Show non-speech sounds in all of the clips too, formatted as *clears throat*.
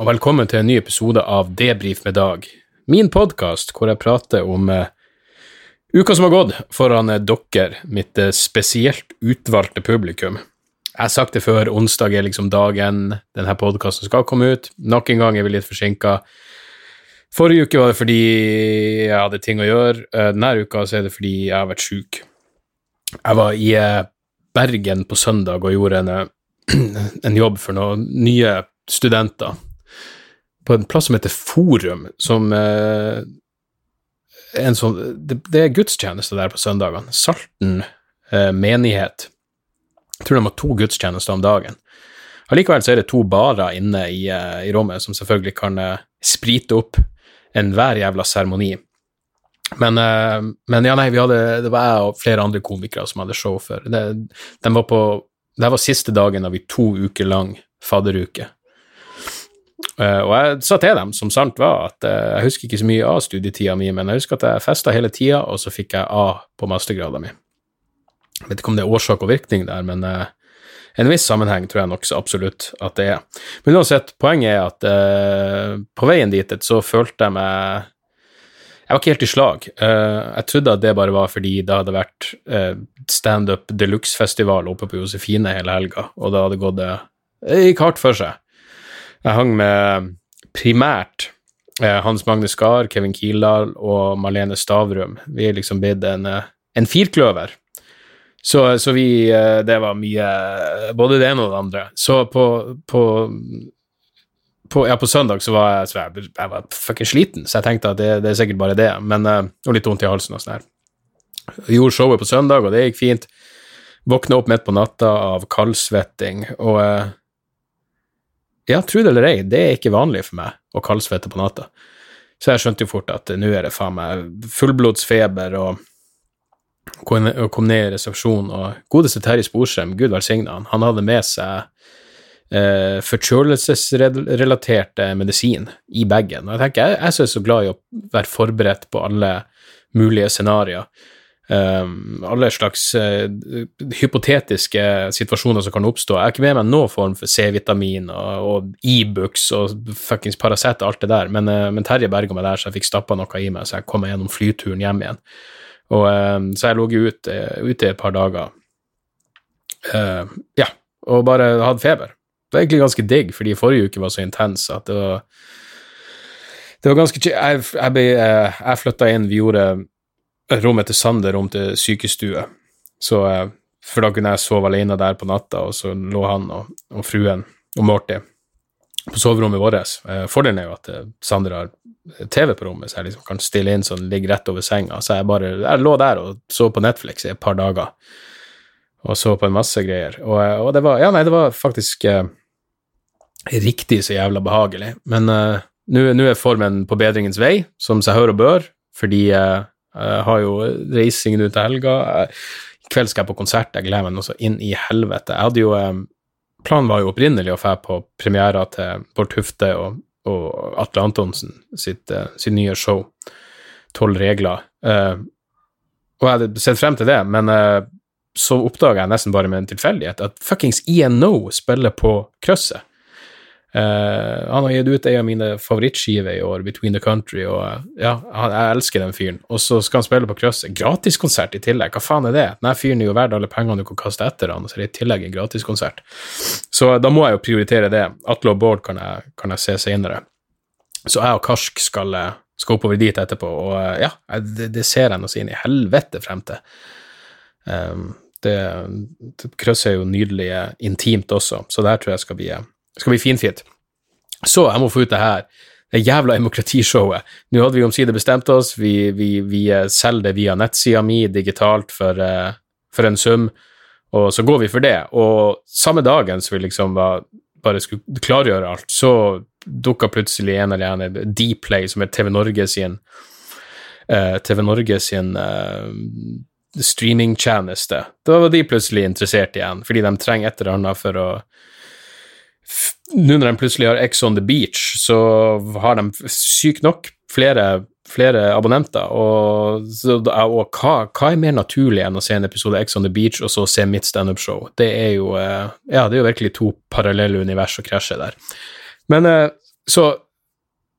Og velkommen til en ny episode av Debrif med Dag. Min podkast hvor jeg prater om uh, uka som har gått foran uh, dere, mitt uh, spesielt utvalgte publikum. Jeg har sagt det før, onsdag er liksom dagen denne podkasten skal komme ut. Nok en gang er vi litt forsinka. Forrige uke var det fordi jeg hadde ting å gjøre. Denne uka er det fordi jeg har vært sjuk. Jeg var i Bergen på søndag og gjorde en, *clears throat* en jobb for noen nye studenter på en plass som heter Forum, som eh, en sånn det, det er gudstjeneste der på søndagene. Salten eh, menighet. Jeg tror de har to gudstjenester om dagen. Allikevel så er det to barer inne i, eh, i rommet som selvfølgelig kan eh, sprite opp enhver jævla seremoni. Men, eh, men ja, nei, hadde, det var jeg og flere andre komikere som hadde show for. Det, de var på, det var siste dagen av en to uker lang fadderuke. Eh, og jeg sa til dem, som sant var, at uh, jeg husker ikke så mye av studietida mi, men jeg husker at jeg festa hele tida, og så fikk jeg A på mastergrada mi. Jeg vet ikke om det er årsak og virkning der, men uh, en viss sammenheng tror jeg nokså absolutt at det er. Men uansett, poenget er at på veien dit så følte jeg meg Jeg var ikke helt i slag. Jeg trodde at det bare var fordi det hadde vært uh, standup deluxe-festival oppe på Josefine hele helga, og det hadde gått Det gikk hardt for seg. Jeg hang med primært eh, Hans Magne Skar, Kevin Kildahl og Marlene Stavrum. Vi er liksom blitt en, eh, en firkløver. Så, så vi eh, Det var mye Både det ene og det andre. Så på, på, på ja, på søndag så var jeg, så jeg, jeg var fucking sliten, så jeg tenkte at det, det er sikkert bare det. Men, og litt vondt i halsen og sånn her. Gjorde showet på søndag, og det gikk fint. Våkna opp midt på natta av kaldsvetting, og ja, tro det eller ei, det er ikke vanlig for meg å kaldsvette på natta. Så jeg skjønte jo fort at nå er det faen meg fullblodsfeber, og kom ned- i resepsjonen, og godeste Terje Sporsem, gud velsigne han, han hadde med seg eh, forkjølelsesrelatert medisin i bagen. Og jeg tenker, jeg, jeg er så glad i å være forberedt på alle mulige scenarioer. Um, alle slags eh, hypotetiske situasjoner som kan oppstå. Jeg har ikke med meg noen form for C-vitamin og, og e og fuckings Paracet og alt det der, men, eh, men Terje berga meg der, så jeg fikk stappa noe i meg, så jeg kom meg gjennom flyturen hjem igjen. Og, um, så jeg lå ute, ute i et par dager. uh, ja, og bare hadde feber. Det var egentlig ganske digg, fordi forrige uke var så intens at det var det var ganske. Jeg, jeg, eh, jeg flytta inn, vi gjorde rommet til Sander om til sykestue. Så, eh, for da kunne jeg sove alene der på natta, og så lå han og, og fruen og Morty på soverommet vårt. Eh, Fordelen er jo at eh, Sander har TV på rommet, så jeg liksom kan stille inn sånn, ligge rett over senga. Så jeg bare jeg lå der og så på Netflix i et par dager, og så på en masse greier. Og, og det var Ja, nei, det var faktisk eh, riktig så jævla behagelig. Men eh, nå er formen på bedringens vei, som seg hør og bør, fordi eh, jeg har jo reisingen ut til helga. I kveld skal jeg på konsert, jeg gleder meg noe så inn i helvete. Jeg hadde jo eh, Planen var jo opprinnelig å dra på premiera til Bård Tufte og, og Atle Antonsen sitt, eh, sitt nye show, Tolv regler. Eh, og jeg hadde sett frem til det, men så oppdaga jeg nesten bare med en tilfeldighet at fuckings ENO spiller på krysset. Eh, han har gitt ut en av mine favorittskiver i år, Between the Country, og eh, ja, han, jeg elsker den fyren. Og så skal han spille på krysset. Gratiskonsert i tillegg, hva faen er det? Den fyren er jo verdt alle pengene du kan kaste etter han, så er det i tillegg en gratiskonsert. Så da må jeg jo prioritere det. Atle og Bård kan jeg, kan jeg se senere. Så jeg og Karsk skal, eh, skal oppover dit etterpå, og ja, det, det ser jeg nå så inn i helvete frem til. Um, det, det krysset er jo nydelig intimt også, så det her tror jeg skal bli, eh, skal bli finfint. Så jeg må få ut det her, det jævla demokratishowet. Nå hadde vi omsider bestemt oss, vi, vi, vi eh, selger det via nettsida mi digitalt for, eh, for en sum, og så går vi for det. Og samme dagen som vi liksom var, bare skulle klargjøre alt, så dukka plutselig en eller annen Dplay, som er TV Norge sin eh, TV Norge sin eh, streamingtjeneste. Da var de plutselig interessert igjen, fordi de trenger et eller annet for å Nå når de plutselig har X on the Beach, så har de sykt nok flere, flere abonnenter, og, og hva, hva er mer naturlig enn å se en episode X on the Beach og så se mitt standup-show? Det er jo eh, Ja, det er jo virkelig to parallelle univers å krasje der. Men eh, så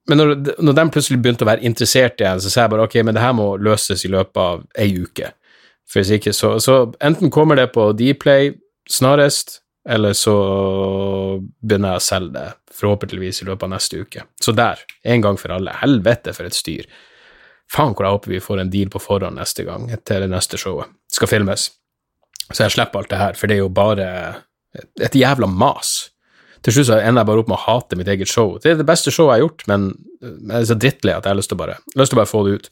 men når, når de plutselig begynte å være interessert igjen, så sa jeg bare ok, men det her må løses i løpet av ei uke. For hvis ikke, så, så enten kommer det på Dplay snarest, eller så begynner jeg å selge det, forhåpentligvis i løpet av neste uke. Så der, en gang for alle. Helvete for et styr. Faen hvor jeg håper vi får en deal på forhånd neste gang, til det neste showet skal filmes. Så jeg slipper alt det her, for det er jo bare et, jævla mas. Til slutt så ender jeg bare opp med å hate mitt eget show. Det er det beste showet jeg har gjort, men jeg er så drittlei at jeg har lyst til, bare, lyst til å bare få det ut.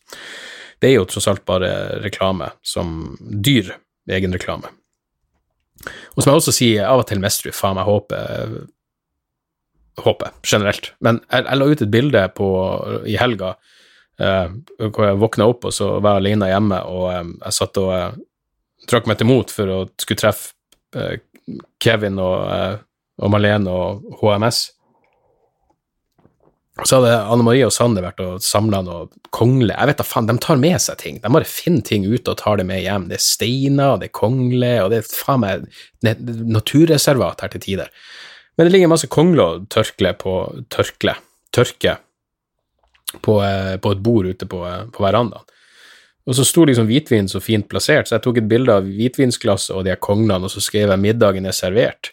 Det er jo tross alt bare reklame, som dyr egenreklame. Og som jeg også sier, av og til mestrer faen meg håpet Håpet, generelt. Men jeg, jeg, la ut et bilde på, i helga eh, hvor jeg våkna opp, og så var jeg alene hjemme, og eh, jeg satt og eh, trakk meg til mot for å skulle treffe eh, Kevin og eh, og Malene og HMS. Så hadde Anne Marie og Sander vært og samla noe kongle. Jeg vet da faen, de tar med seg ting. De bare finner ting ute og tar det med hjem. Det er steiner, det er kongle, og det er faen meg naturreservat her til tider. Men det ligger masse kongle og tørkle på tørkle, tørke på, eh, på et bord ute på, eh, på verandaen. Og så sto liksom hvitvin så fint plassert, så jeg tok et bilde av hvitvinsglasset og de konglene, og så skrev jeg 'middagen er servert'.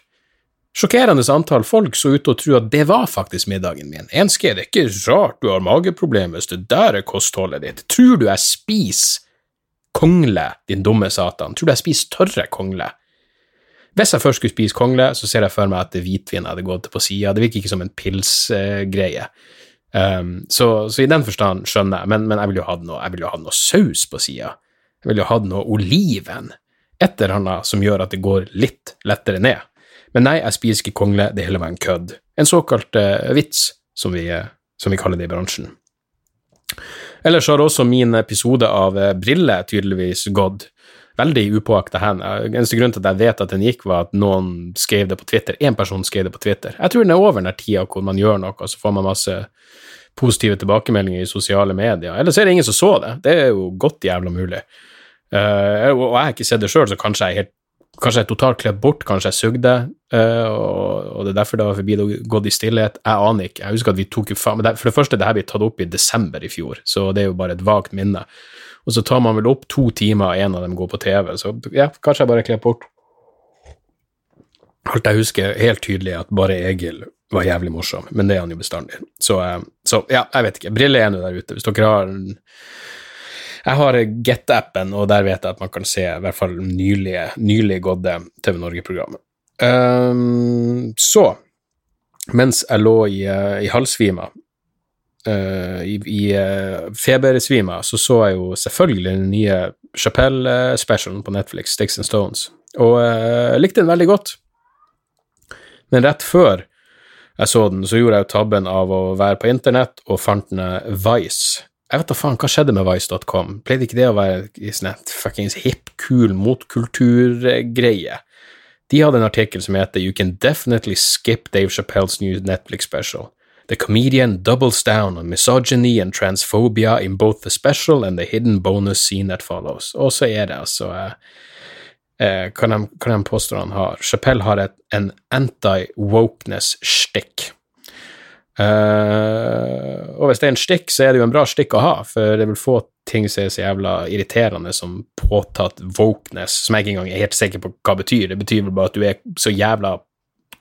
Sjokkerende antall folk så ut til å tro at det var faktisk middagen min. Enske, det er ikke rart du har mageproblemer hvis det der er kostholdet ditt. Tror du jeg spiser kongle, din dumme satan? Tror du jeg spiser tørre kongle? Hvis jeg først skulle spise kongle, så ser jeg for meg at hvitvin hadde gått på sida. Det virker ikke som en pilsgreie. Um, så, så, i den forstand skjønner jeg, men, men jeg jo hatt noe, vil ha noe saus på sida. Jeg ville jo hatt noe oliven. Et eller annet som gjør at det går litt lettere ned. Men nei, jeg spiser ikke kongle, det hele var en kødd. En såkalt uh, vits, som vi, uh, som vi, kaller det i bransjen. Ellers har også min episode av uh, Brille tydeligvis gått veldig upåakta hen. Eneste grunn til at jeg vet at den gikk, var at noen skrev det på Twitter. Én person skrev det på Twitter. Jeg tror den er over den tida hvor man gjør noe, og så får man masse positive tilbakemeldinger i sosiale medier. Eller så er det ingen som så det. Det er jo godt jævla mulig. Uh, og jeg har ikke sett det sjøl, så kanskje jeg er helt Kanskje jeg totalt klept bort, kanskje jeg sugde, uh, og, og, det er derfor det var forbi det gått i stillhet. Jeg aner ikke. Jeg husker at vi tok jo faen For det første, det her ble tatt opp i desember i fjor, så det er jo bare et vagt minne. Og så tar man vel opp to timer, og en av dem går på TV, så ja, kanskje jeg bare klept bort. Alt jeg husker helt tydelig, at bare Egil var jævlig morsom, men det er han jo bestandig. Så, uh, så ja, jeg vet ikke. Briller er nå der ute. Hvis dere har en jeg har Get-appen, og der vet jeg at man kan se i hvert fall nylig, nylig gåtte TV Norge-programmet. Um, så, mens jeg lå i, uh, i halvsvima, uh, i, i uh, febersvima, så så jeg jo selvfølgelig den nye Chapelle-specialen på Netflix, Sticks and Stones, og uh, likte den veldig godt. Men rett før jeg så den, så gjorde jeg jo tabben av å være på internett og fant den Vice jeg vet da faen, hva skjedde med Vice.com? Pleide ikke det å være sånn fuckings hip, cool motkulturgreie? De hadde en artikkel som heter You can definitely skip Dave Chappelles new Netflix special. The comedian doubles down on misogyny and transphobia in both the special and the hidden bonus scene that follows. Og så er det altså eh, eh, Hva de han har? Chappelle har et, en anti-wokeness-stick. Uh, og hvis det er en stikk, så er det jo en bra stikk å ha, for det vil få ting som er så jævla irriterende som påtatt wokeness, som jeg ikke engang er helt sikker på hva det betyr. Det betyr vel bare at du er så jævla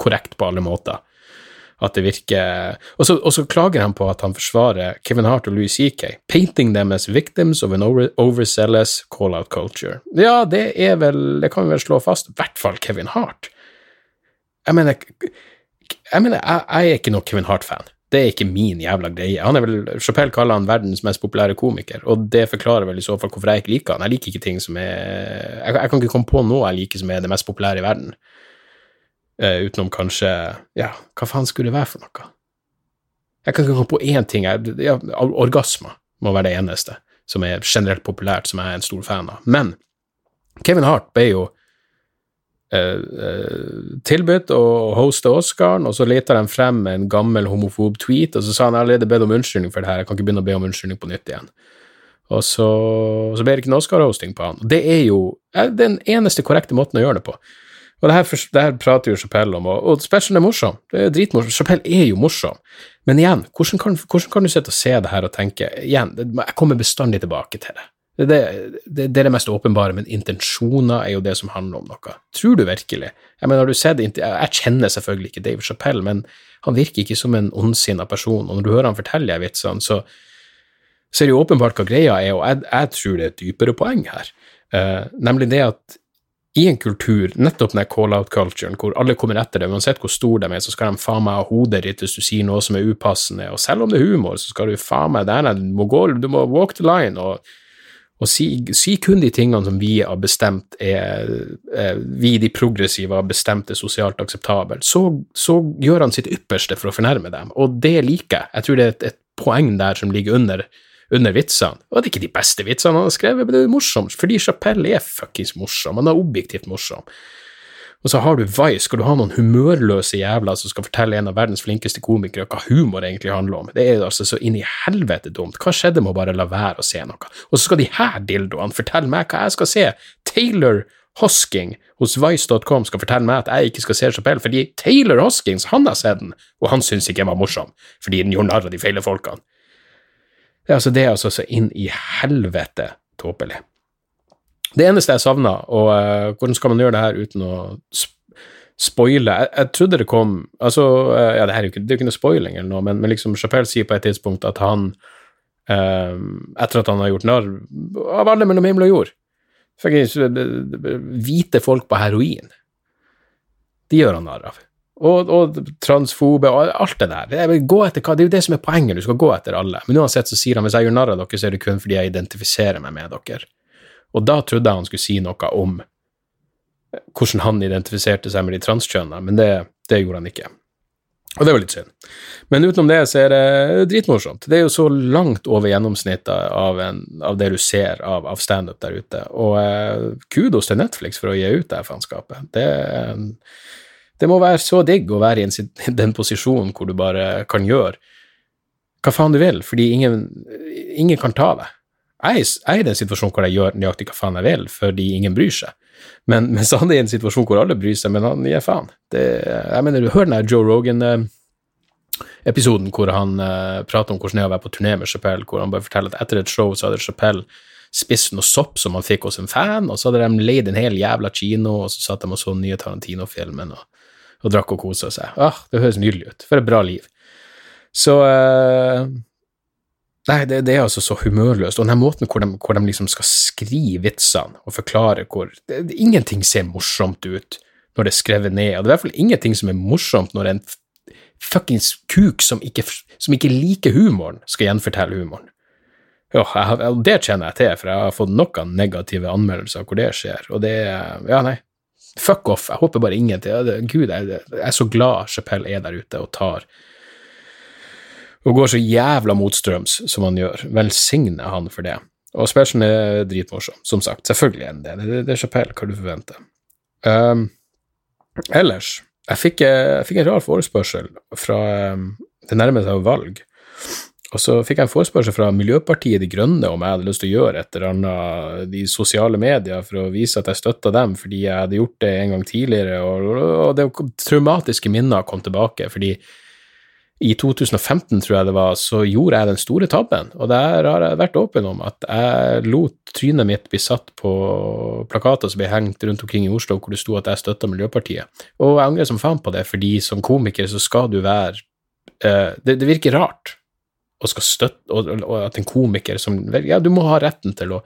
korrekt på alle måter. At det virker Og så, klager han på at han forsvarer Kevin Hart og Louis CK. Painting them as victims of an over, overzealous call-out culture. Ja, det er vel Det kan vi vel slå fast. I hvert fall Kevin Hart. Jeg mener jeg mener, jeg, jeg er ikke noe Kevin Hart-fan. Det er ikke min jævla greie. Han er vel, Chappelle kaller han verdens mest populære komiker, og det forklarer vel i så fall hvorfor jeg ikke liker han. Jeg liker ikke ting som er Jeg, jeg kan ikke komme på noe jeg liker som er det mest populære i verden. Uh, utenom kanskje Ja, hva faen skulle det være for noe? Jeg kan ikke komme på én ting. Jeg, ja, orgasmer må være det eneste som er generelt populært, som jeg er en stor fan av. Men Kevin Hart ble jo tilbudt å hoste Oscaren, og så leta de frem en gammel homofob tweet, og så sa han allerede bedt om unnskyldning for det her, jeg kan ikke begynne å be om unnskyldning på nytt igjen. Og så, så ble det ikke noe Oscar-hosting på han. Det er jo den eneste korrekte måten å gjøre det på. Og det her, det her prater jo Chapelle om, og, og special er morsom. Det er dritmorsom. Chapelle er jo morsom. Men igjen, hvordan kan, hvordan kan du sitte og se det her og tenke Igjen, jeg kommer bestandig tilbake til det. Det, det, det, er det mest åpenbare, men intensjoner er jo det som handler om noe. Tror du virkelig? Jeg mener, har du sett, jeg kjenner selvfølgelig ikke Dave Chapell, men han virker ikke som en ondsinna person, og når du hører han fortelle vitsene, så, så er det jo åpenbart hva greia er, og jeg, jeg tror det er et dypere poeng her, uh, nemlig det at i en kultur, nettopp den call-out-culturen, hvor alle kommer etter det, uansett hvor stor de er, så skal de faen meg ha hodet ditt hvis du sier noe som er upassende, og selv om det er humor, så skal du faen meg der, du må gå, du må walk the line, og og si, si, kun de tingene som vi har bestemt er, er vi de progressive har bestemt er sosialt akseptabelt, så, så, gjør han sitt ypperste for å fornærme dem, og det liker jeg. Jeg tror det er et, et poeng der som ligger under, under vitsene. Og det er ikke de beste vitsene han har skrevet, men det er morsomt, fordi Chapelle er fuckings morsom, han er objektivt morsom. Og så har du Vice, skal du ha noen humørløse jævler som skal fortelle en av verdens flinkeste komikere hva humor egentlig handler om. Det er altså så inn i helvete dumt. Hva skjedde med å bare la være å se noe? Og så skal de her dildoene fortelle meg hva jeg skal se. Taylor Hosking hos Vice.com skal fortelle meg at jeg ikke skal se Chapelle, fordi Taylor Hoskings han har sett den, og han syns ikke den var morsom, fordi den gjorde narr av de feile folkene. Det er altså, det er altså så inn i helvete tåpelig. Det eneste jeg savna, og uh, hvordan skal man gjøre det her uten å spoile jeg, jeg, trodde det kom Altså, uh, ja, det er jo ikke, det er ikke noe spoiling eller noe, men, men liksom Chapelle sier på et tidspunkt at han, uh, etter at han har gjort narr av alle mellom himmel og jord Hvite folk på heroin, de gjør han narr av. Og, og, transfobe og alt det der. Det, etter, det er jo det som er poenget, du skal gå etter alle. Men uansett så sier han hvis jeg gjør narr av dere, så er det kun fordi jeg identifiserer meg med dere. Og da trodde jeg han skulle si noe om hvordan han identifiserte seg med de transkjønna, men det, det, gjorde han ikke. Og det var litt synd. Men utenom det så er det dritmorsomt. Det er jo så langt over gjennomsnittet av, en, av det du ser av, av standup der ute. Og eh, kudos til Netflix for å gi ut det faenskapet. Det, det, må være så digg å være i en, *laughs* den posisjonen hvor du bare kan gjøre hva faen du vil, fordi ingen, ingen kan ta det jeg, er i den situasjonen hvor jeg gjør nøyaktig hva faen jeg vil, fordi ingen bryr seg. Men, *laughs* mens han er i en situasjon hvor alle bryr seg, men han gir faen. Det, jeg mener, du hører den der Joe Rogan-episoden hvor han uh, prater om hvordan det er å være på turné med Chapelle, hvor han bare forteller at etter et show så hadde Chapelle spist noe sopp som han fikk hos en fan, og så hadde de leid en hel jævla kino, og så satt de og så den nye Tarantino-filmen og, og, drakk og kosa seg. Ah, det høres nydelig ut. For et bra liv. Så uh, Nei, det, det, er altså så humørløst. Og den måten hvor de, hvor de liksom skal skrive vitsene og forklare hvor det, det, Ingenting ser morsomt ut når det er skrevet ned, og det er i hvert fall ingenting som er morsomt når en fuckings kuk som ikke, som ikke liker humoren, skal gjenfortelle humoren. Jo, har, det kjenner jeg til, for jeg har fått noen negative anmeldelser hvor det skjer, og det Ja, nei. Fuck off. Jeg håper bare ingenting Gud, jeg, jeg er så glad Chapelle er der ute og tar og går så jævla motstrøms som han gjør. Velsigne han for det. Og specialen er dritmorsom, som sagt. Selvfølgelig er den det. Det, det er Chapelle, hva du forventer. Um, ellers, jeg fikk, jeg fikk, en rar forespørsel fra um, Det nærmer seg valg. Og så fikk jeg en forespørsel fra Miljøpartiet De Grønne om jeg hadde lyst til å gjøre et eller annet i sosiale medier for å vise at jeg støtta dem, fordi jeg hadde gjort det en gang tidligere, og, og det traumatiske minner kom tilbake. fordi i 2015, tror jeg det var, så gjorde jeg den store tabben, og der har jeg vært åpen om at jeg lot trynet mitt bli satt på plakater som ble hengt rundt omkring i Oslo hvor det sto at jeg støtta Miljøpartiet. Og jeg angrer som faen på det, fordi som komiker så skal du være eh, det, det, virker rart å skal støtte, og, og, at en komiker som Ja, du må ha retten til å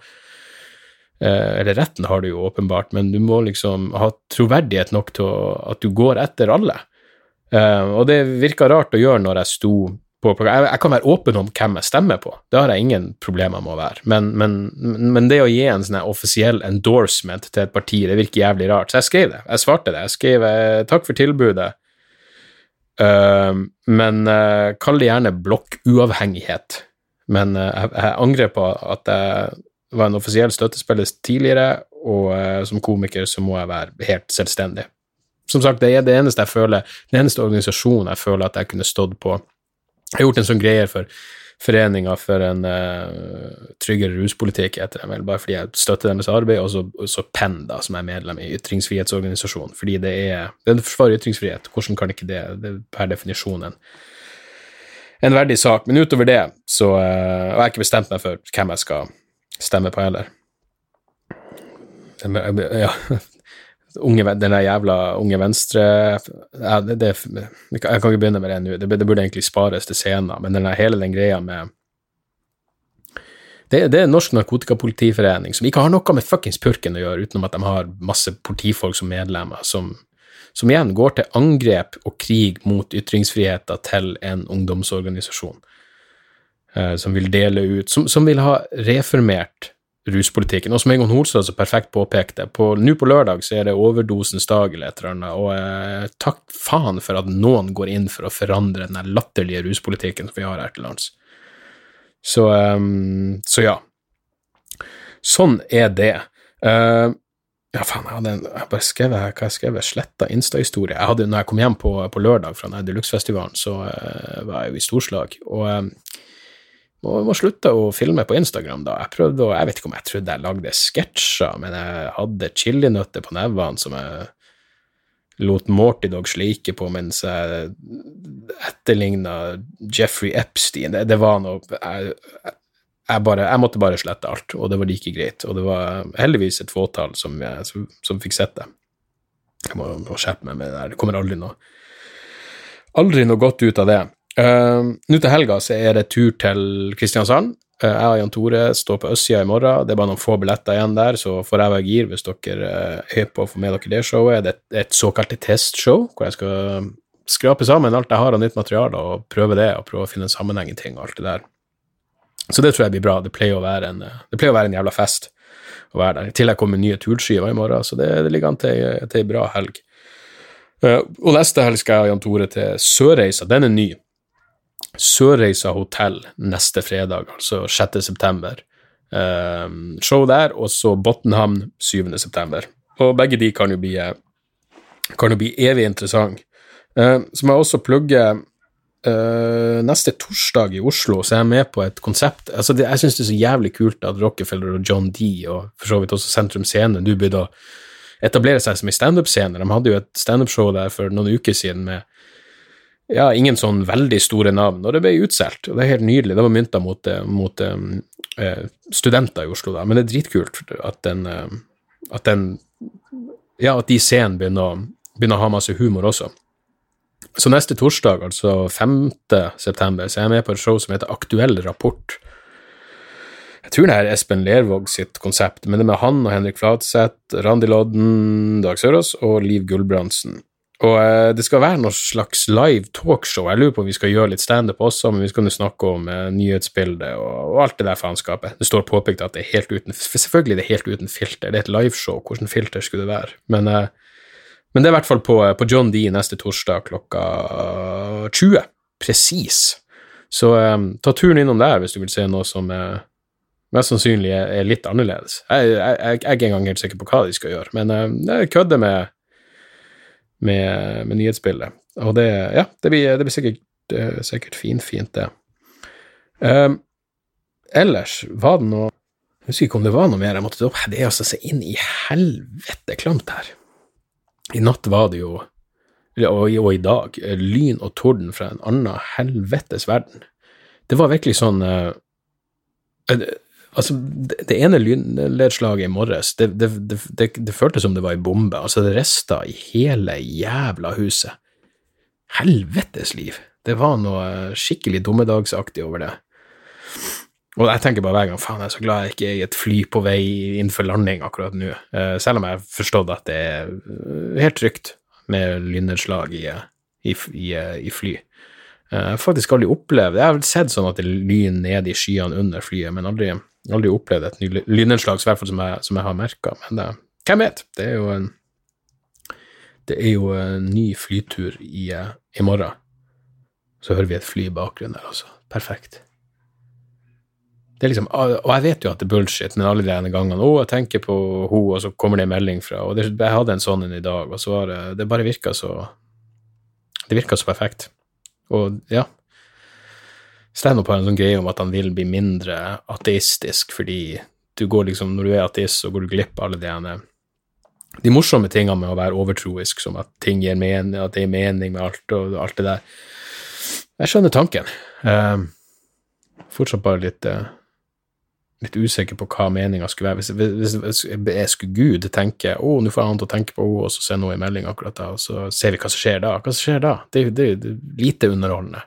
eh, eller retten har du jo åpenbart, men du må liksom ha troverdighet nok til å, at du går etter alle. Uh, og det virka rart å gjøre når jeg sto på jeg, jeg, kan være åpen om hvem jeg stemmer på, det har jeg ingen problemer med å være, men, men, men det å gi en sånn offisiell endorsement til et parti, det virker jævlig rart. Så jeg skrev det. Jeg svarte det. Jeg skrev uh, takk for tilbudet, uh, men kall det gjerne blokkuavhengighet. Men jeg, jeg, angrer på at jeg var en offisiell støttespiller tidligere, og som komiker så må jeg være helt selvstendig som sagt, det er det eneste jeg føler, den eneste organisasjonen jeg føler at jeg kunne stått på Jeg har gjort en sånn greie for Foreninga for en uh, tryggere ruspolitikk, heter den vel, bare fordi jeg støtter deres arbeid, og så, PEN, da, som er medlem i ytringsfrihetsorganisasjonen, fordi det er Den forsvarer ytringsfrihet, hvordan kan ikke det Det er per definisjon en, en verdig sak. Men utover det, så uh, Og jeg har ikke bestemt meg for hvem jeg skal stemme på heller. Ja, unge, den der jævla Unge Venstre ja, det, det, Jeg kan ikke begynne med det nå, det, det, burde egentlig spares til senere, men den der, hele den greia med det, det er Norsk Narkotikapolitiforening, som ikke har noe med fuckings purken å gjøre, utenom at de har masse politifolk som medlemmer, som, som igjen går til angrep og krig mot ytringsfriheten til en ungdomsorganisasjon, eh, som vil dele ut Som, som vil ha reformert ruspolitikken. Og som Egon Holstad så perfekt påpekte, nå på lørdag så er det overdosens dag eller et eller annet, og eh, takk faen for at noen går inn for å forandre den latterlige ruspolitikken som vi har her til lands. Så, um, så ja. Sånn er det. Uh, ja, faen, jeg hadde en, jeg bare skrevet, hva jeg skrevet, sletta Insta-historie. Jeg hadde, når jeg kom hjem på, på lørdag fra Deluxe-festivalen, så uh, var jeg jo i storslag. og um, må, må slutte å filme på Instagram, da. Jeg prøvde å, jeg vet ikke om jeg trodde jeg lagde sketsjer, men jeg hadde chilinøtter på nevene som jeg lot Morty Dog slike på mens jeg etterligna Jeffrey Epstein. Det, det var noe jeg, jeg, bare, jeg, måtte bare slette alt, og det var like greit. Og det var heldigvis et fåtall som, som, som fikk sett det. Jeg må, må skjerpe meg med det der. Det kommer aldri noe, aldri noe godt ut av det. Uh, Nå til helga så er det tur til Kristiansand. Uh, jeg og Jan Tore står på østsida i morgen. Det er bare noen få billetter igjen der, så får jeg være gir hvis dere uh, er på å få med dere det showet. Det er et såkalt testshow, hvor jeg skal skrape sammen alt jeg har av nytt materiale, og prøve det, og prøve å finne en sammenheng i ting og alt det der. Så det tror jeg blir bra. Det pleier å være en, å være en jævla fest å være der. I tillegg kommer nye turskiver i morgen, så det, det ligger an til ei bra helg. Uh, og neste helg skal jeg og Jan Tore til Sørreisa. Den er ny. Sørreisa hotell neste fredag, altså 6. september. Uh, show der, og så Botnhamn 7. september. Og begge de kan jo bli, kan jo bli evig interessante. Uh, så må jeg også plugge uh, neste torsdag i Oslo, så er jeg med på et konsept. Altså det, jeg syns det er så jævlig kult at Rockefeller og John D, og for så vidt også Sentrum Scene, nå begynner å etablere seg som en standup-scene. De hadde jo et standup-show der for noen uker siden med ja, ingen sånn veldig store navn, og det ble utsolgt. Og det er helt nydelig. Det var mynta mot, eh, mot uh, studenter i Oslo, da, men det er dritkult at den, at den Ja, at de scenene begynner, begynner, å ha masse humor også. Så neste torsdag, altså 5. september, så er jeg med på et show som heter Aktuell rapport. Jeg tror det er Espen Lervåg sitt konsept, men det er med han og Henrik Fladseth, Randi Lodden, Dag Sørås og Liv Gulbrandsen. Og eh, det skal være noe slags live talkshow. Jeg lurer på om vi skal gjøre litt standup også, men vi skal nå snakke om eh, nyhetsbildet og, alt det der faenskapet. Det står påpekt at det er helt uten Selvfølgelig det er helt uten filter. Det er et liveshow. Hvordan filter skulle det være? Men, eh, men det er i hvert fall på, på, John D neste torsdag klokka 20. Presis. Så ta turen innom der hvis du vil se noe som mest sannsynlig er, litt annerledes. Jeg, jeg, jeg, er ikke engang helt sikker på hva de skal gjøre, men jeg kødder med med, med nyhetsbildet. Og det, ja, det blir, det blir sikkert, sikkert fint det. Um, ellers var det noe Jeg husker ikke om det var noe mer jeg måtte ta opp. Det er altså så inn i helvete klamt her. I natt var det jo, og, og i dag, lyn og torden fra en annen helvetes verden. Det var virkelig sånn uh, Altså, det, det ene lynnedslaget i morges, det, det, det, føltes som det var ei bombe. Altså, det rista i hele jævla huset. Helvetes liv. Det var noe skikkelig dommedagsaktig over det. Og jeg tenker bare hver gang faen, jeg er så glad jeg ikke er i et fly på vei innenfor landing akkurat nå. Uh, selv om jeg har forstått at det er eh, helt trygt med lynnedslag i, i, i, i fly. Eh, jeg har faktisk aldri opplevd Jeg har sett sånn at det lyn ned i skyene under flyet, men aldri, aldri opplevd et lynnedslag, i hvert fall som jeg, som jeg har merka. Men det, hvem vet? Det er jo en det er jo en ny flytur i, i morgen. Så hører vi et fly i bakgrunnen der altså. Perfekt. Det er liksom, og jeg vet jo at det er bullshit, men alle de gangene 'Å, jeg tenker på henne', og så kommer det en melding fra Og det, jeg hadde en sånn en i dag, og så var det Det bare virka så Det virka så perfekt. Og ja. Stender på en sånn greie om at han vil bli mindre ateistisk, fordi du går liksom, når du er ateist, så går du glipp av alle de ene de morsomme tingene med å være overtroisk, som at ting gir mening, at det gir mening med alt og alt det der. Jeg skjønner tanken. Um, fortsatt bare litt, uh, litt usikker på hva meninga skulle være. Hvis, hvis, hvis, skulle Gud tenke å, nå får han til å tenke på henne, og så sender hun en melding akkurat da, og så ser vi hva som skjer da. Hva som skjer da? Det, det, det er lite underholdende.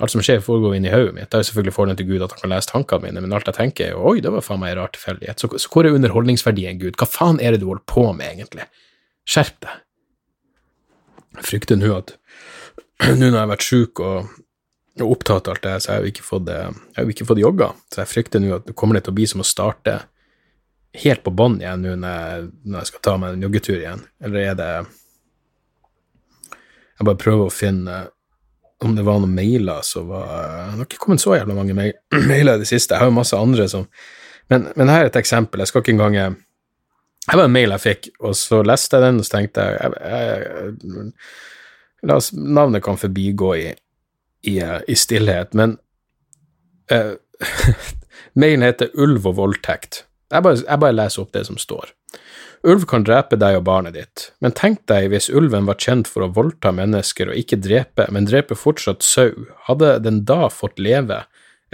Alt som skjer, foregår inni hodet mitt. Det er jo selvfølgelig fordelen til Gud at han kan lese tankene mine, men alt jeg tenker, er jo oi, det var faen meg en rar tilfeldighet. Så, så, hvor er underholdningsverdien, Gud? Hva faen er det du holder på med, egentlig? Skjerp deg. Jeg frykter nå at *clears throat* nå når jeg har vært sjuk og, og, opptatt av alt det, så jeg har jo ikke fått, jeg har jo ikke fått jogga. Så jeg frykter nå at det kommer til å bli som å starte helt på bånn igjen nå når, når jeg, skal ta meg en joggetur igjen, eller er det Jeg bare prøver å finne om det var noen mailer som var Det har ikke kommet så jævla mange *clears throat* mailer i det siste. Jeg har jo masse andre som men, men, her er et eksempel. Jeg skal ikke engang Det var en mail jeg fikk, og så leste jeg den, og så tenkte jeg, jeg, jeg La oss Navnet kan forbigå i, i, i stillhet, men uh, *laughs* Mailen heter Ulv og voldtekt. Jeg bare, jeg bare leser opp det som står. Ulv kan drepe deg og barnet ditt, men tenk deg hvis ulven var kjent for å voldta mennesker og ikke drepe, men drepe fortsatt sau, hadde den da fått leve,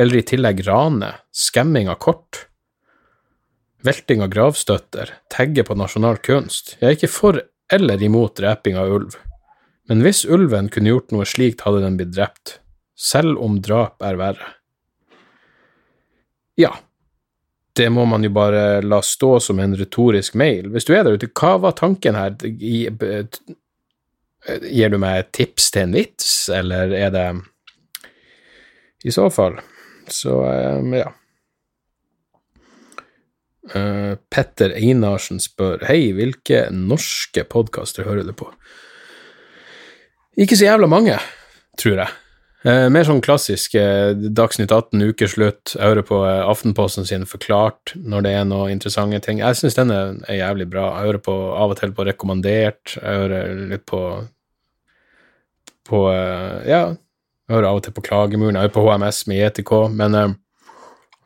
eller i tillegg rane, skemming av kort? Velting av gravstøtter, tagge på nasjonal kunst, jeg er ikke for eller imot dreping av ulv, men hvis ulven kunne gjort noe slikt, hadde den blitt drept, selv om drap er verre. Ja, det må man jo bare la stå som en retorisk mail. Hvis du er der ute, hva var tanken her? Gir du meg et tips til en vits, eller er det I så fall, så um, ja. Uh, Petter Einarsen spør Hei, hvilke norske podkaster hører du på? Ikke så jævla mange, tror jeg. Eh, mer sånn klassisk eh, Dagsnytt 18, ukeslutt. Jeg hører på eh, Aftenposten sin Forklart når det er noen interessante ting. Jeg syns den er, jævlig bra. Jeg hører på, av og til på Rekommandert. Jeg hører litt på på eh, Ja, jeg hører av og til på Klagemuren. Jeg hører på HMS med JTK, men eh,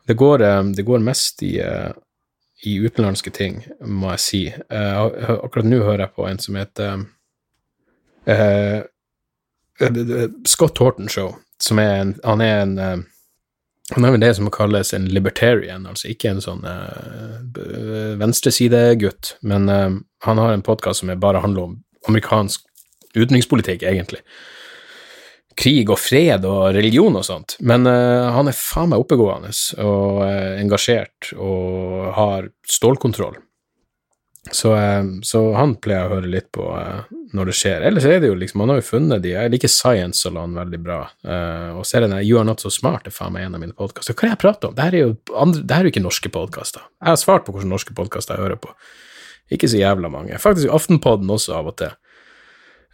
det, går, eh, det, går, mest i, i utenlandske ting, må jeg si. akkurat nå hører jeg på en som heter Scott Horton Show, som er en Han er en uh, han er vel det som kalles en libertarian, altså ikke en sånn uh, venstresidegutt, men uh, han har en podkast som bare handler om amerikansk utenrikspolitikk, egentlig. Krig og fred og religion og sånt, men uh, han er faen meg oppegående og engasjert og har stålkontroll. Så, eh, så, han pleier å høre litt på uh, når det skjer. Ellers er det jo liksom, han har jo funnet de Jeg liker Science og han veldig bra. Uh, og serien You Are Not So Smart er faen meg en av mine podkaster. Hva er det jeg prater om? Det her er jo, andre, det her er jo ikke norske podkaster. Jeg har svart på hvilke norske podkaster jeg hører på. Ikke så jævla mange. Faktisk Aftenpodden også, av og til.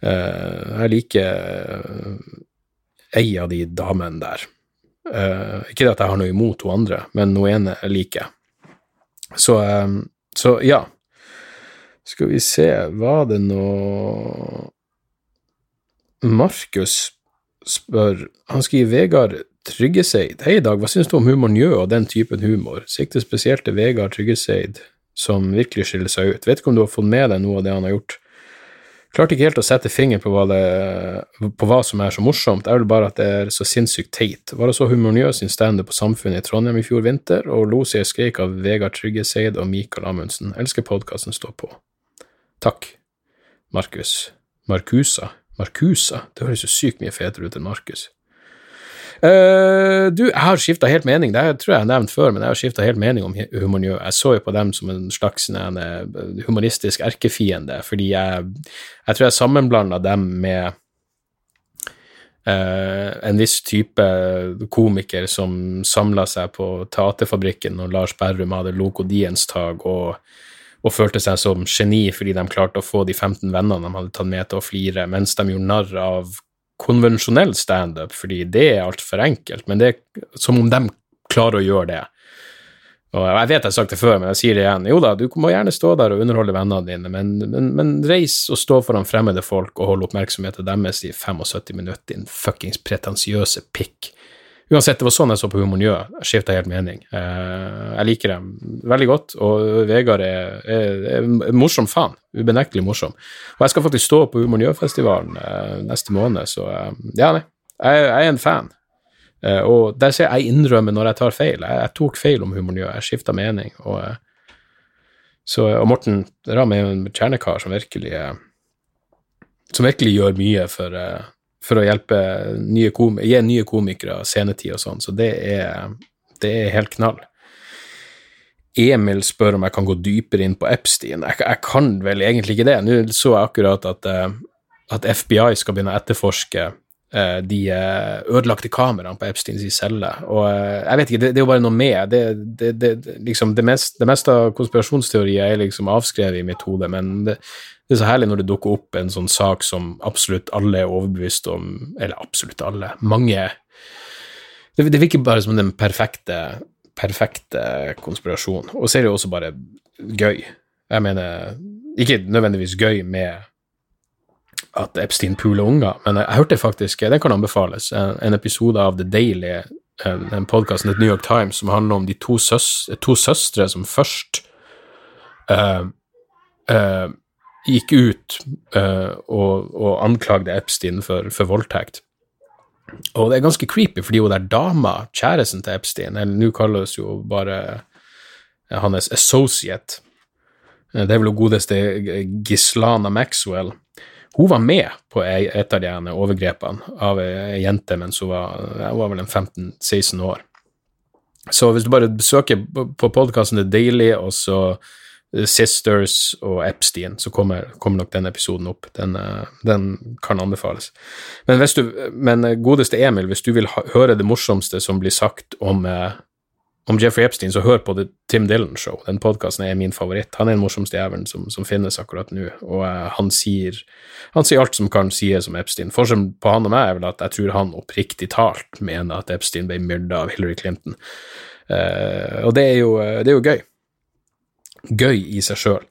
Jeg liker ei av de damene der. ikke at jeg har noe imot hun andre, men hun ene liker jeg. Så, så ja. Skal vi se, var det noe Markus spør Han skriver Vegard Tryggeseid. Hei, Dag, hva syns du om humoren Njø og den typen humor? Sikter spesielt til Vegard Tryggeseid, som virkelig skiller seg ut. Vet ikke om du har fått med deg noe av det han har gjort? Klarte ikke helt å sette fingeren på, på hva, som er så morsomt, det er vel bare at det er så sinnssykt teit. Var det så humornjøs sin standup på Samfunnet i Trondheim i fjor vinter, og lo seg skreik av Vegard Tryggeseid og Mikael Amundsen. Elsker podkasten Stå på. Takk, Markus. Markusa. Markusa? Det høres jo sykt mye fetere ut enn Markus. Uh, du, jeg har skifta helt mening, det tror jeg jeg har nevnt før, men jeg har skifta helt mening om humornjø. Jeg så jo på dem som en slags en, humoristisk erkefiende, fordi jeg, jeg tror jeg sammenblanda dem med uh, en viss type komiker som samla seg på Teaterfabrikken når Lars Berrum hadde Lokodiens-tag, og og følte seg som geni fordi de klarte å få de 15 vennene de hadde tatt med til å flire, mens de gjorde narr av konvensjonell standup, fordi det er altfor enkelt, men det er som om de klarer å gjøre det. Og Jeg vet jeg har sagt det før, men jeg sier det igjen. Jo da, du må gjerne stå der og underholde vennene dine, men, men, men reis og stå foran fremmede folk og hold oppmerksomheten deres i 75 minutter, din fuckings pretensiøse pikk. Uansett, det var sånn jeg så på Humor Njø. skifta helt mening. Eh, jeg liker dem veldig godt, og Vegard er, er, er morsom faen. Ubenektelig morsom. Og jeg skal faktisk stå på Humor Njø-festivalen eh, neste måned, så eh, ja, nei. Jeg, jeg, er en fan. Og der ser jeg innrømmer når jeg tar feil. Jeg, jeg tok feil om Humor Njø. jeg skifta mening. Og, så, og Morten Ramm er jo en kjernekar som virkelig som virkelig gjør mye for for å hjelpe nye gi nye komikere scenetid og sånn, så det er, det er helt knall. Emil spør om jeg kan gå dypere inn på Epstein. Jeg, jeg kan vel egentlig ikke det. Nå så jeg akkurat at, eh, at FBI skal begynne å etterforske uh, de eh, ødelagte kameraene på Epsteins celle. Og jeg vet ikke, det, det, er jo bare noe med det, det liksom det, mest, det meste av konspirasjonsteorier er liksom avskrevet i mitt hode, men det, det er så herlig når det dukker opp en sånn sak som absolutt alle er overbevist om, eller absolutt alle, mange Det, det virker bare som den perfekte, perfekte konspirasjonen. Og så er det jo også bare gøy. Jeg mener, ikke nødvendigvis gøy med at Epstein puler unger, men jeg, jeg hørte faktisk, den kan anbefales, en, en episode av The Daily, en, en podkast til New York Times som handler om de to, søs, to søstre som først uh, uh, gikk ut uh, og, og, anklagde Epstein for, for, voldtekt. Og det er ganske creepy, fordi hun der dama, kjæresten til Epstein, eller nå kalles jo bare hans associate, eh, det er vel hun godeste Gislana Maxwell, hun var med på et av de overgrepene av ei jente mens hun var, hun var vel en 15-16 år. Så hvis du bare besøker på podkasten The Daily, og så Sisters og Epstein, så kommer, kommer, nok den episoden opp. Den, eh, den kan anbefales. Men, du, men, eh, godeste Emil, hvis du vil høre det morsomste som blir sagt om, eh, om Jeffrey Epstein, så hør på The Tim Dylan Show. Den podkasten er min favoritt. Han er den morsomste jævelen som, som, finnes akkurat nå, og han, sier, han sier alt som kan sies om Epstein. Forskjellen på han og meg er vel at jeg tror han oppriktig talt mener at Epstein ble myrda av Hillary Clinton. Uh, og det er, jo, det er jo gøy gøy i seg sjøl.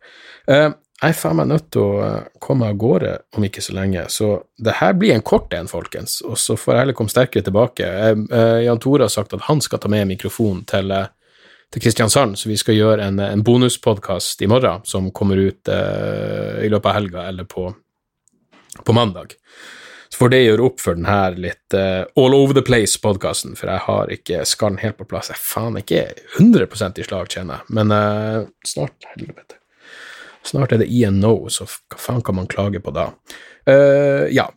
Uh, jeg er faen meg nødt til å eh, komme av gårde om ikke så lenge, så det her blir en kort en, folkens, og så får jeg heller komme sterkere tilbake. Uh, Jan Tore har sagt at han skal ta med mikrofonen til, til Kristiansand, så vi skal gjøre en, en bonuspodkast i morgen som kommer ut uh, i løpet av helga eller på, på mandag. Så får det gjøre opp for den her litt uh, all over the place-podkasten, for jeg har ikke skallen helt på plass. Jeg faen ikke 100 i slag, kjenner jeg, men uh, snart, helvete. Snart er det INO, så hva faen kan man klage på da? Uh, ja.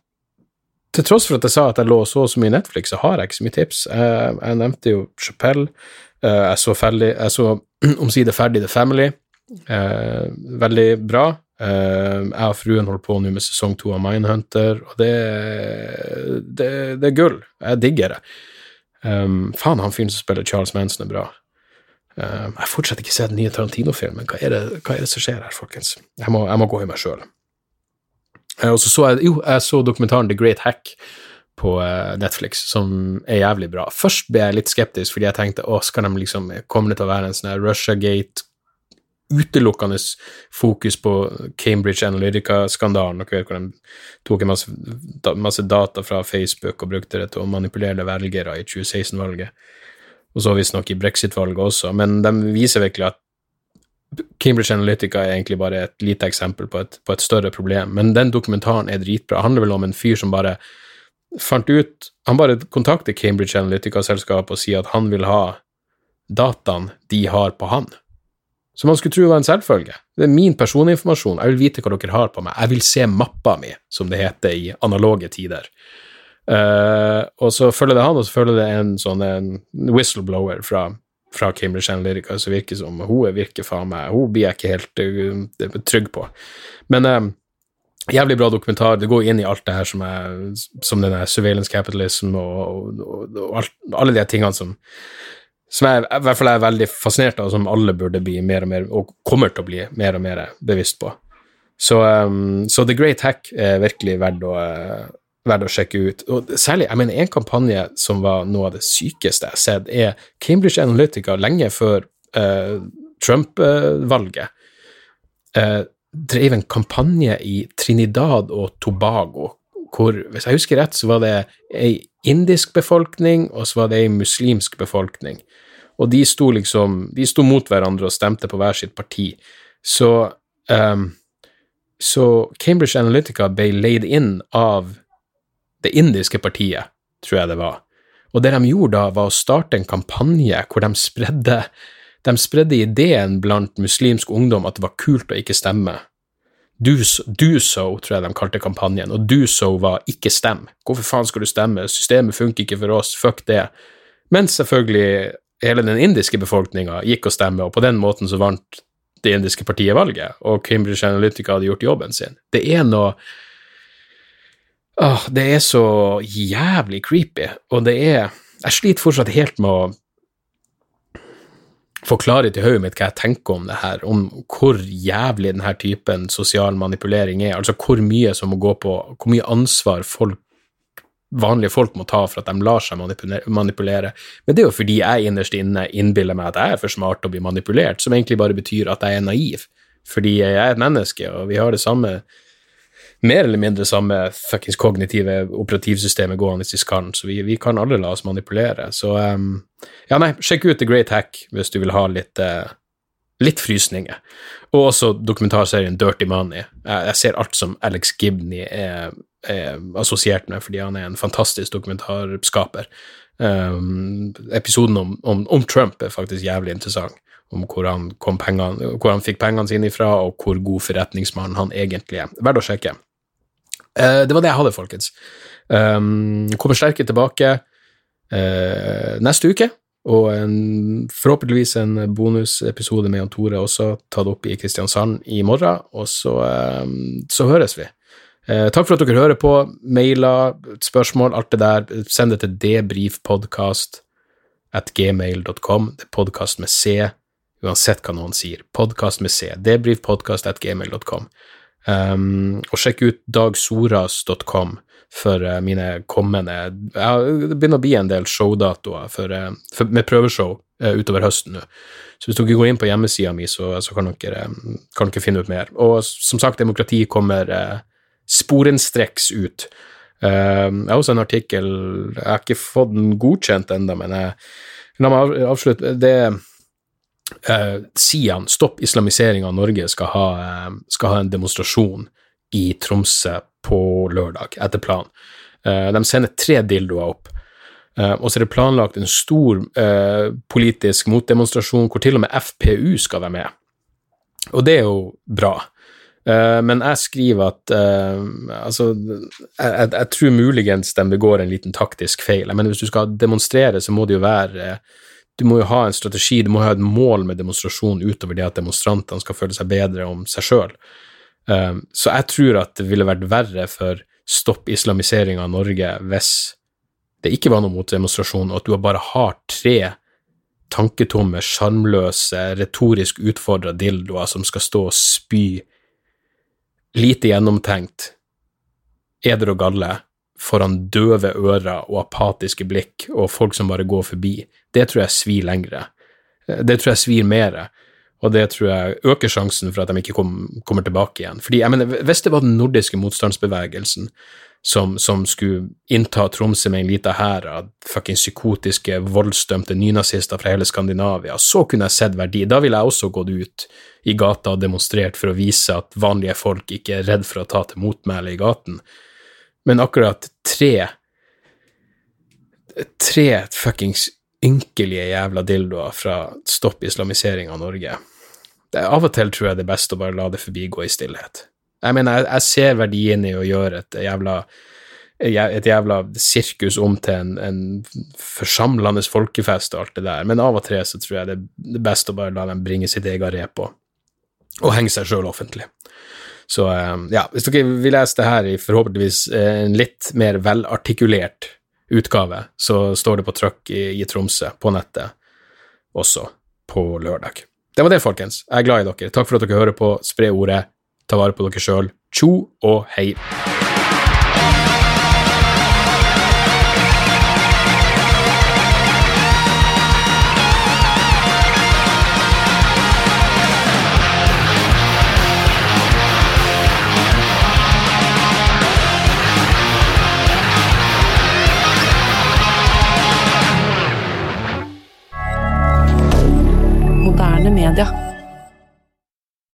Til tross for at jeg sa at jeg lå så og så mye Netflix, så har jeg ikke så mye tips. jeg nevnte jo Chapelle. jeg så, ferdig, så *clears throat* omsider ferdig The Family. veldig bra. Uh, jeg og fruen holder på nå med sesong to av Mindhunter, og det, det, det, er gull. Jeg digger det. Um, faen, han fyren som spiller Charles Manson, er bra. Uh, jeg fortsatt ikke sett den nye Tarantino-filmen. Hva, hva, er det som skjer her, folkens? Jeg må, jeg må gå i meg sjøl. Uh, og så så jeg Jo, jeg så dokumentaren The Great Hack på uh, Netflix, som er jævlig bra. Først ble jeg litt skeptisk, fordi jeg tenkte å, skal de liksom, kommer det til å være en sånn Russiagate utelukkende fokus på Cambridge Analytica-skandalen. Dere vet hvor de tok en masse, masse, data fra Facebook og brukte det til å manipulere velgere i 2016-valget. Og så visstnok i brexit-valget også. Men de viser virkelig at Cambridge Analytica er egentlig bare et lite eksempel på et, på et større problem. Men den dokumentaren er dritbra. Det handler vel om en fyr som bare fant ut Han bare kontakter Cambridge Analytica-selskapet og sier at han vil ha dataen de har på han som man skulle tro var en selvfølge. Det er min personinformasjon, jeg vil vite hva dere har på meg, jeg vil se mappa mi, som det heter i analoge tider. Uh, og så følger det han, og så følger det en sånn en whistleblower fra, fra Cambridge Analytica som virker som hun virker faen meg Hun blir jeg ikke helt uh, trygg på. Men uh, jævlig bra dokumentar. Det går inn i alt det her som, er, som denne surveillance capitalism og, og, og, og alt, alle de tingene som som jeg i hvert fall er veldig fascinert av, som alle burde bli mer og mer, og kommer til å bli mer og mer bevisst på. Så, um, så The Great Hack er virkelig verdt å, uh, verdt å sjekke ut. Og særlig, jeg mener, en kampanje som var noe av det sykeste jeg har sett, er Cambridge Analytica lenge før uh, Trump-valget. Uh, drev en kampanje i Trinidad og Tobago hvor, hvis jeg husker rett, så var det ei indisk befolkning, og så var det ei muslimsk befolkning. Og de sto liksom De sto mot hverandre og stemte på hver sitt parti. Så um, Så Cambridge Analytica ble leid inn av det indiske partiet, tror jeg det var. Og det de gjorde da, var å starte en kampanje hvor de spredde, de spredde ideen blant muslimsk ungdom at det var kult å ikke stemme. Do so, tror jeg de kalte kampanjen, og do so var ikke stem. Hvorfor faen skal du stemme, systemet funker ikke for oss, fuck det. Men selvfølgelig hele den indiske befolkninga gikk og stemme, og på den måten så vant det indiske partiet valget, og Cambridge Analytica hadde gjort jobben sin. Det er noe Åh, det er så jævlig creepy, og det er Jeg sliter fortsatt helt med å få klarhet i hodet mitt hva jeg tenker om det her, om hvor jævlig denne typen sosial manipulering er, altså hvor mye som må gå på, hvor mye ansvar folk vanlige folk må ta for at de lar seg manipulere. Men det er jo fordi jeg innerst inne innbiller meg at jeg er for smart til å bli manipulert, som egentlig bare betyr at jeg er naiv. Fordi jeg er et menneske, og vi har det samme mer eller mindre samme fuckings kognitive operativsystemet gående i skallen, så vi, vi, kan alle la oss manipulere. Så um, ja, nei, sjekk ut The Great Hack hvis du vil ha litt, uh, litt frysninger. Og også dokumentarserien Dirty Money. Jeg ser alt som Alex Gibney er, er, assosiert med, fordi han er en fantastisk dokumentarskaper. Um, episoden om, om, om Trump er faktisk jævlig interessant om hvor han, pengene, hvor han, fikk pengene sine ifra, og hvor god forretningsmann han egentlig er. Verdt å sjekke. Uh, det var det jeg hadde, folkens. Um, kommer sterke tilbake uh, neste uke, og en, forhåpentligvis en bonusepisode med Jan Tore også, tatt opp i Kristiansand i morgen, og så, um, så høres vi. Uh, takk for at dere hører på. Mailer, spørsmål, alt det der. Send det til debrifpodkast at gmail.com. Det er podkast med C, uansett hva noen sier. Podkast med C. Debrifpodkast at gmail.com. Um, og sjekk ut dagsoras.com for uh, mine kommende Det begynner å bli en del showdatoer for, uh, for, med prøveshow uh, utover høsten nå. Så hvis dere går inn på hjemmesida mi, så, så kan, dere, kan, dere, finne ut mer. Og som sagt, demokrati kommer sporenstreks ut. jeg har også en artikkel Jeg har ikke fått den godkjent ennå, men jeg, la meg avslutte. det eh, Sian, Stopp islamisering av Norge skal ha, eh, skal ha, en demonstrasjon i Tromsø på lørdag, etter planen. Eh, de sender tre dildoer opp. Uh, og så er det planlagt en stor uh, politisk motdemonstrasjon hvor til og med FPU skal være med. Og det er jo bra. Uh, men jeg skriver at Altså, jeg, jeg, tror muligens de begår en liten taktisk feil. Men hvis du skal demonstrere, så må det jo være du må jo ha en strategi, du må ha et mål med demonstrasjonen utover det at demonstrantene skal føle seg bedre om seg sjøl. Um, så jeg tror at det ville vært verre for stopp islamisering av Norge hvis det ikke var noe motdemonstrasjon, og at du bare har tre tanketomme, sjarmløse, retorisk utfordra dildoer som skal stå og spy lite gjennomtenkt eder og galle foran døve ører og apatiske blikk og folk som bare går forbi, det tror jeg svir lengre. Det tror jeg svir mer, og det tror jeg øker sjansen for at de ikke kom, kommer tilbake igjen. Fordi, jeg mener, Hvis det var den nordiske motstandsbevegelsen som, som skulle innta Tromsø med en liten hær av fuckings psykotiske, voldsdømte nynazister fra hele Skandinavia, så kunne jeg sett verdi. Da ville jeg også gått ut i gata og demonstrert for å vise at vanlige folk ikke er redd for å ta til motmæle i gaten. Men akkurat tre Tre fuckings ynkelige jævla dildoer fra Stopp islamisering av Norge. Det, av og til tror jeg det er best å bare la det forbigå i stillhet. Jeg mener, jeg, jeg ser verdien i å gjøre et jævla et jævla sirkus om til en, en forsamlende folkefest og alt det der, men av og til så tror jeg det er best å bare la dem bringe sitt eget rep og henge seg sjøl offentlig. Så eh, ja, hvis dere vil lese det her i forhåpentligvis eh, en litt mer velartikulert utgave, så står det på trykk i, i Tromsø, på nettet, også på lørdag. Det var det, folkens. Jeg er glad i dere. Takk for at dere hører på. Spre ordet. Ta vare på dere sjøl. Tjo og hei. Calendar.